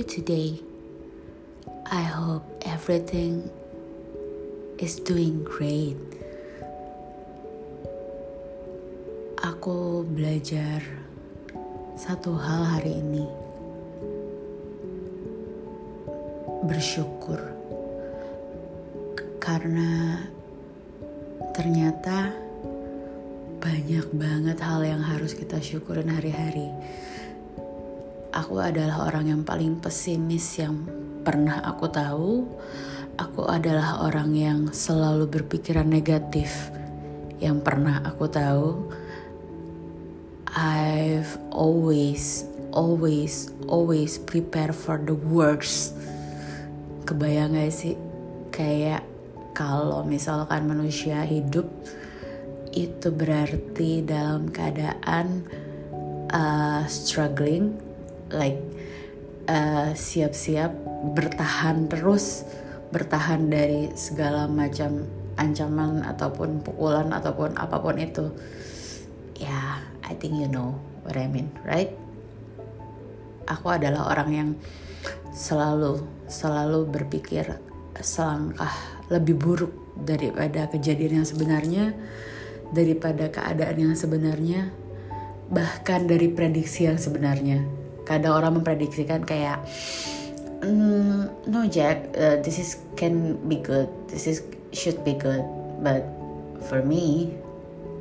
you today? I hope everything is doing great. Aku belajar satu hal hari ini. Bersyukur. Karena ternyata banyak banget hal yang harus kita syukurin hari-hari aku adalah orang yang paling pesimis yang pernah aku tahu. Aku adalah orang yang selalu berpikiran negatif yang pernah aku tahu. I've always, always, always prepare for the worst. Kebayang gak sih? Kayak kalau misalkan manusia hidup itu berarti dalam keadaan uh, struggling like uh, siap-siap bertahan terus bertahan dari segala macam ancaman ataupun pukulan ataupun apa pun itu. Ya yeah, I think you know what I mean right? Aku adalah orang yang selalu selalu berpikir selangkah lebih buruk daripada kejadian yang sebenarnya daripada keadaan yang sebenarnya bahkan dari prediksi yang sebenarnya kadang orang memprediksikan kayak mm, no Jack uh, this is can be good. This is should be good. But for me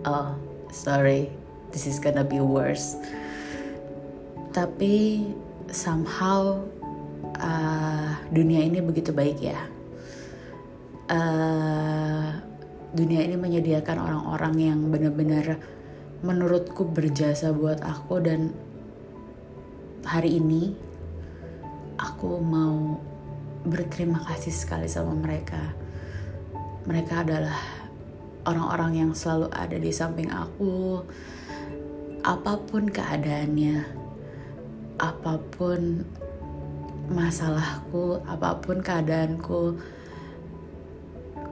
oh sorry. This is gonna be worse. Tapi somehow uh, dunia ini begitu baik ya. Uh, dunia ini menyediakan orang-orang yang benar-benar menurutku berjasa buat aku dan hari ini aku mau berterima kasih sekali sama mereka. Mereka adalah orang-orang yang selalu ada di samping aku, apa pun keadaannya, apa pun masalahku, apa pun keadaanku,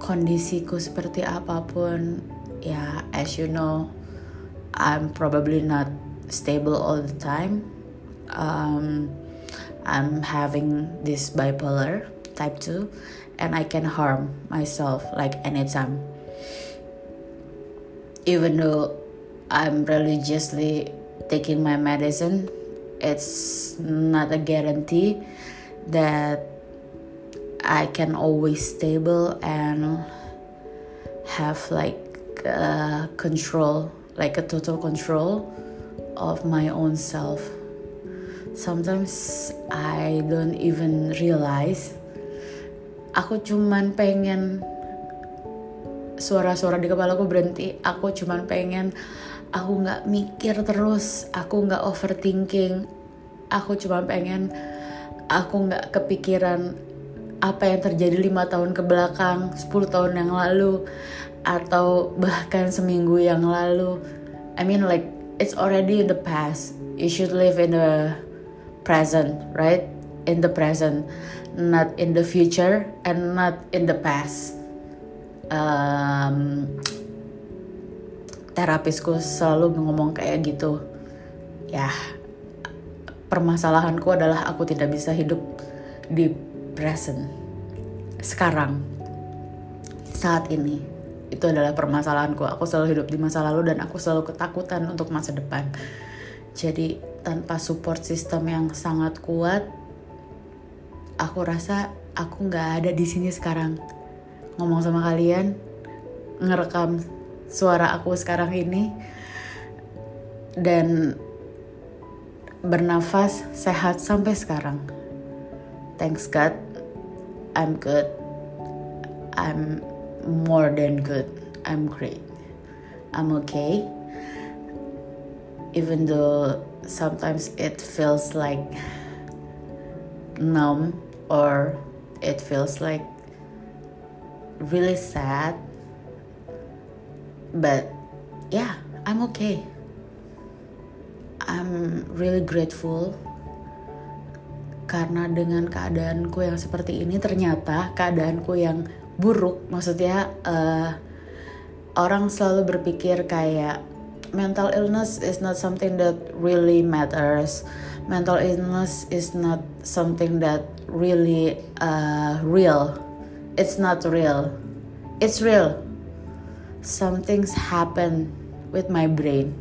kondisiku seperti apa pun, ya, as you know, I'm probably not stable all the time um, I'm having this bipolar type 2 and I can harm myself like anytime. Even though I'm religiously taking my medicine, it's not a guarantee that I can always stable and have like uh, control, like a total control of my own self sometimes I don't even realize. Aku cuman pengen suara-suara di kepala aku berhenti. Aku cuman pengen aku nggak mikir terus. Aku nggak overthinking. Aku cuma pengen aku nggak kepikiran apa yang terjadi lima tahun ke belakang 10 tahun yang lalu atau bahkan seminggu yang lalu. I mean like it's already in the past. You should live in the present, right? In the present, not in the future and not in the past. Um, terapisku selalu ngomong kayak gitu. Ya, permasalahanku adalah aku tidak bisa hidup di present. Sekarang, saat ini, itu adalah permasalahanku. Aku selalu hidup di masa lalu dan aku selalu ketakutan untuk masa depan. Jadi tanpa support system yang sangat kuat, aku rasa aku nggak ada di sini sekarang. Ngomong sama kalian, ngerekam suara aku sekarang ini, dan bernafas sehat sampai sekarang. Thanks God, I'm good. I'm more than good. I'm great. I'm okay even though sometimes it feels like numb or it feels like really sad but yeah i'm okay. I'm really grateful karena dengan keadaanku yang seperti ini ternyata keadaanku yang buruk maksudnya uh, orang selalu berpikir kayak mental illness is not something that really matters. Mental illness is not something that really uh, real. It's not real. It's real. Some things happen with my brain.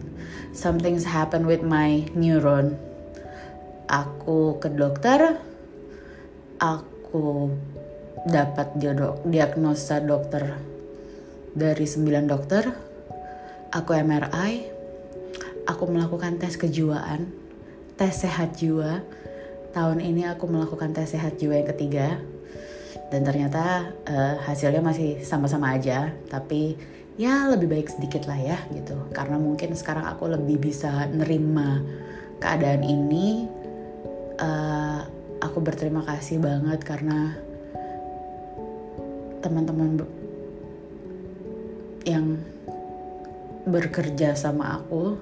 Some things happen with my neuron. Aku ke dokter. Aku dapat diagnosa dokter. Dari 9 dokter aku MRI aku melakukan tes kejiwaan tes sehat jiwa. Tahun ini aku melakukan tes sehat jiwa yang ketiga. Dan ternyata uh, hasilnya masih sama-sama aja tapi ya lebih baik sedikit lah ya gitu. Karena mungkin sekarang aku lebih bisa nerima keadaan ini. Uh, aku berterima kasih banget karena teman-teman yang bekerja sama aku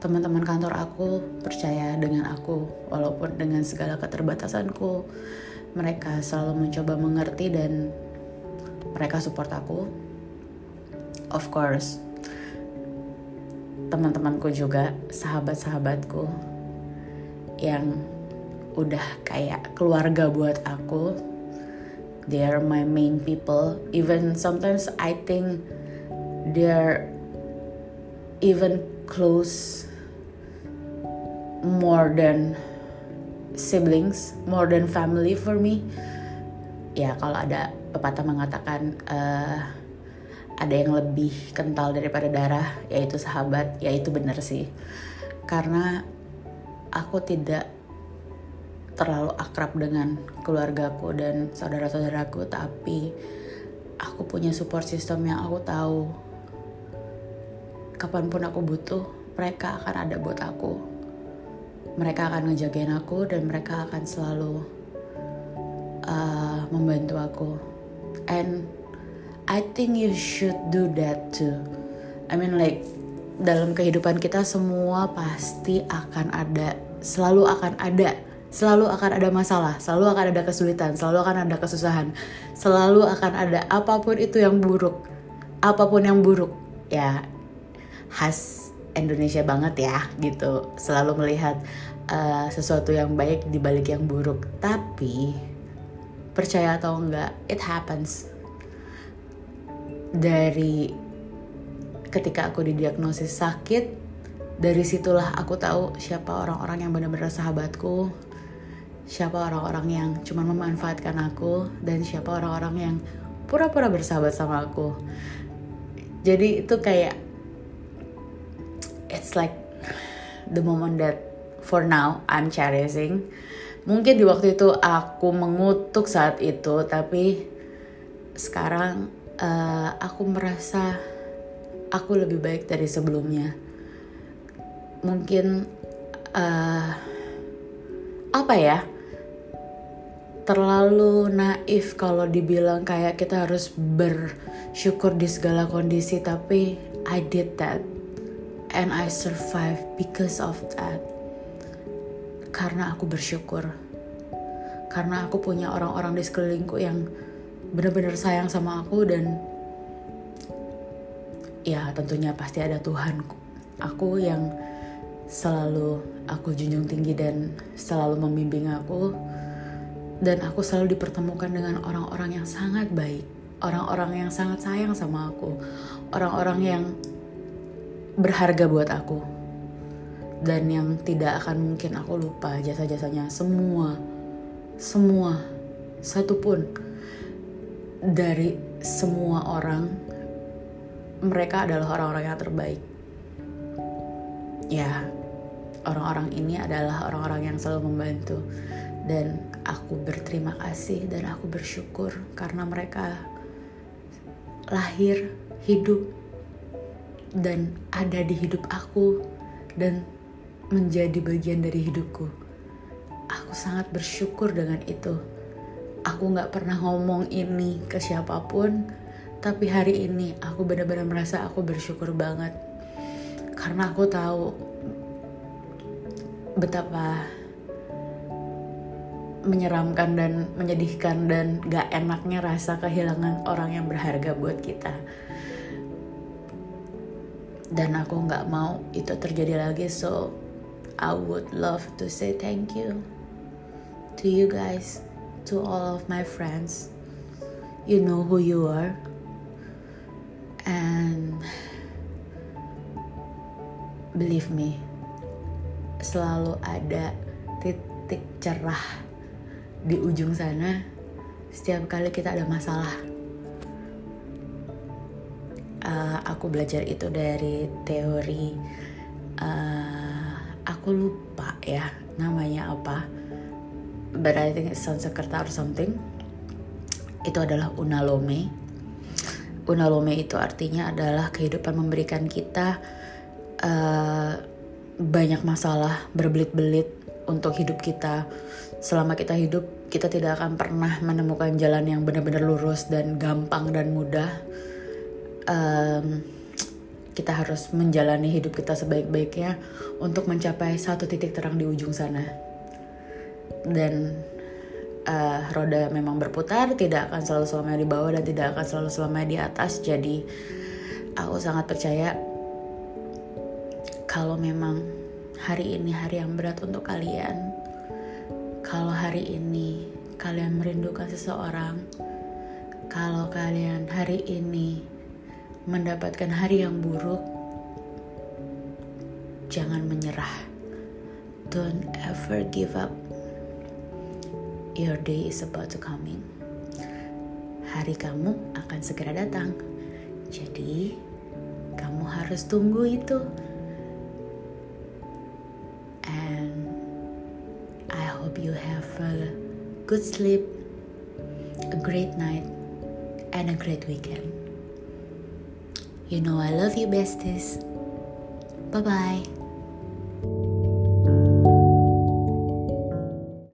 teman-teman kantor aku percaya dengan aku walaupun dengan segala keterbatasanku. Mereka selalu mencoba mengerti dan mereka support aku. Of course teman-temanku juga sahabat-sahabatku yang udah kayak keluarga buat aku. They are my main people. Even sometimes I think they're even close more than siblings, more than family for me. Ya kalau ada pepatah mengatakan uh, ada yang lebih kental daripada darah, yaitu sahabat, ya itu benar sih. Karena aku tidak terlalu akrab dengan keluargaku dan saudara-saudaraku, tapi aku punya support system yang aku tahu kapan pun aku butuh, mereka akan ada buat aku. Mereka akan ngejagain aku dan mereka akan selalu uh, membantu aku. And I think you should do that too. I mean like dalam kehidupan kita semua pasti akan ada selalu akan ada selalu akan ada masalah, selalu akan ada kesulitan, selalu akan ada kesusahan, selalu akan ada apa pun itu yang buruk, apa pun yang buruk, ya khas Indonesia banget ya gitu. Selalu melihat uh, sesuatu yang baik di balik yang buruk. Tapi percaya atau enggak it happens. Dari ketika aku didiagnosis sakit dari situlah aku tahu siapa orang-orang yang benar-benar sahabatku siapa orang-orang yang cuma memanfaatkan aku dan siapa orang-orang yang pura-pura bersahabat sama aku. Jadi itu kayak it's like the moment that for now I'm cherishing. Mungkin di waktu itu aku mengutuk saat itu, tapi sekarang uh, aku merasa aku lebih baik dari sebelumnya. Mungkin uh, apa ya? Terlalu naif kalau dibilang kayak kita harus bersyukur di segala kondisi, tapi I did that and I survive because of that. Karena aku bersyukur. Karena aku punya orang-orang di sekelilingku yang benar-benar sayang sama aku dan ya tentunya pasti ada Tuhan. Aku yang selalu aku junjung tinggi dan selalu membimbing aku dan aku selalu dipertemukan dengan orang-orang yang sangat baik, orang-orang yang sangat sayang sama aku, orang-orang yang berharga buat aku. Dan yang tidak akan mungkin aku lupa jasa-jasanya semua semua satupun dari semua orang mereka adalah orang-orang yang terbaik. Ya orang-orang ini adalah orang-orang yang selalu membantu. Dan aku berterima kasih dan aku bersyukur karena mereka lahir hidup dan ada di hidup aku dan menjadi bagian dari hidupku. Aku sangat bersyukur dengan itu. Aku gak pernah ngomong ini ke siapa pun, tapi hari ini aku benar-benar merasa aku bersyukur banget. Karena aku tahu betapa menyeramkan dan menyedihkan dan gak enaknya rasa kehilangan orang yang berharga buat kita dan aku nggak mau itu terjadi lagi so I would love to say thank you to you guys to all of my friends. You know who you are. And believe me selalu ada titik cerah di ujung sana. Setiap kali kita ada masalah uh, aku belajar itu dari teori uh, aku lupa ya namanya apa. But I think it's Sansekerta or something. Itu adalah unalome. Unalome itu artinya adalah kehidupan memberikan kita uh, banyak masalah berbelit-belit untuk hidup kita. Selama kita hidup kita tidak akan pernah menemukan jalan yang benar-benar lurus dan gampang dan mudah um, kita harus menjalani hidup kita sebaik-baiknya untuk mencapai satu titik terang di ujung sana. Dan uh, roda memang berputar, tidak akan selalu selamanya di bawah dan tidak akan selalu selamanya di atas. Jadi aku sangat percaya kalau memang hari ini hari yang berat untuk kalian, kalau hari ini kalian merindukan seseorang, kalau kalian hari ini mendapatkan hari yang buruk, jangan menyerah. Don't ever give up. Your day is about to coming. Hari kamu akan segera datang. Jadi, kamu harus tunggu itu. And I hope you have a good sleep, a great night, and a great weekend. You know I love you, besties. Bye bye.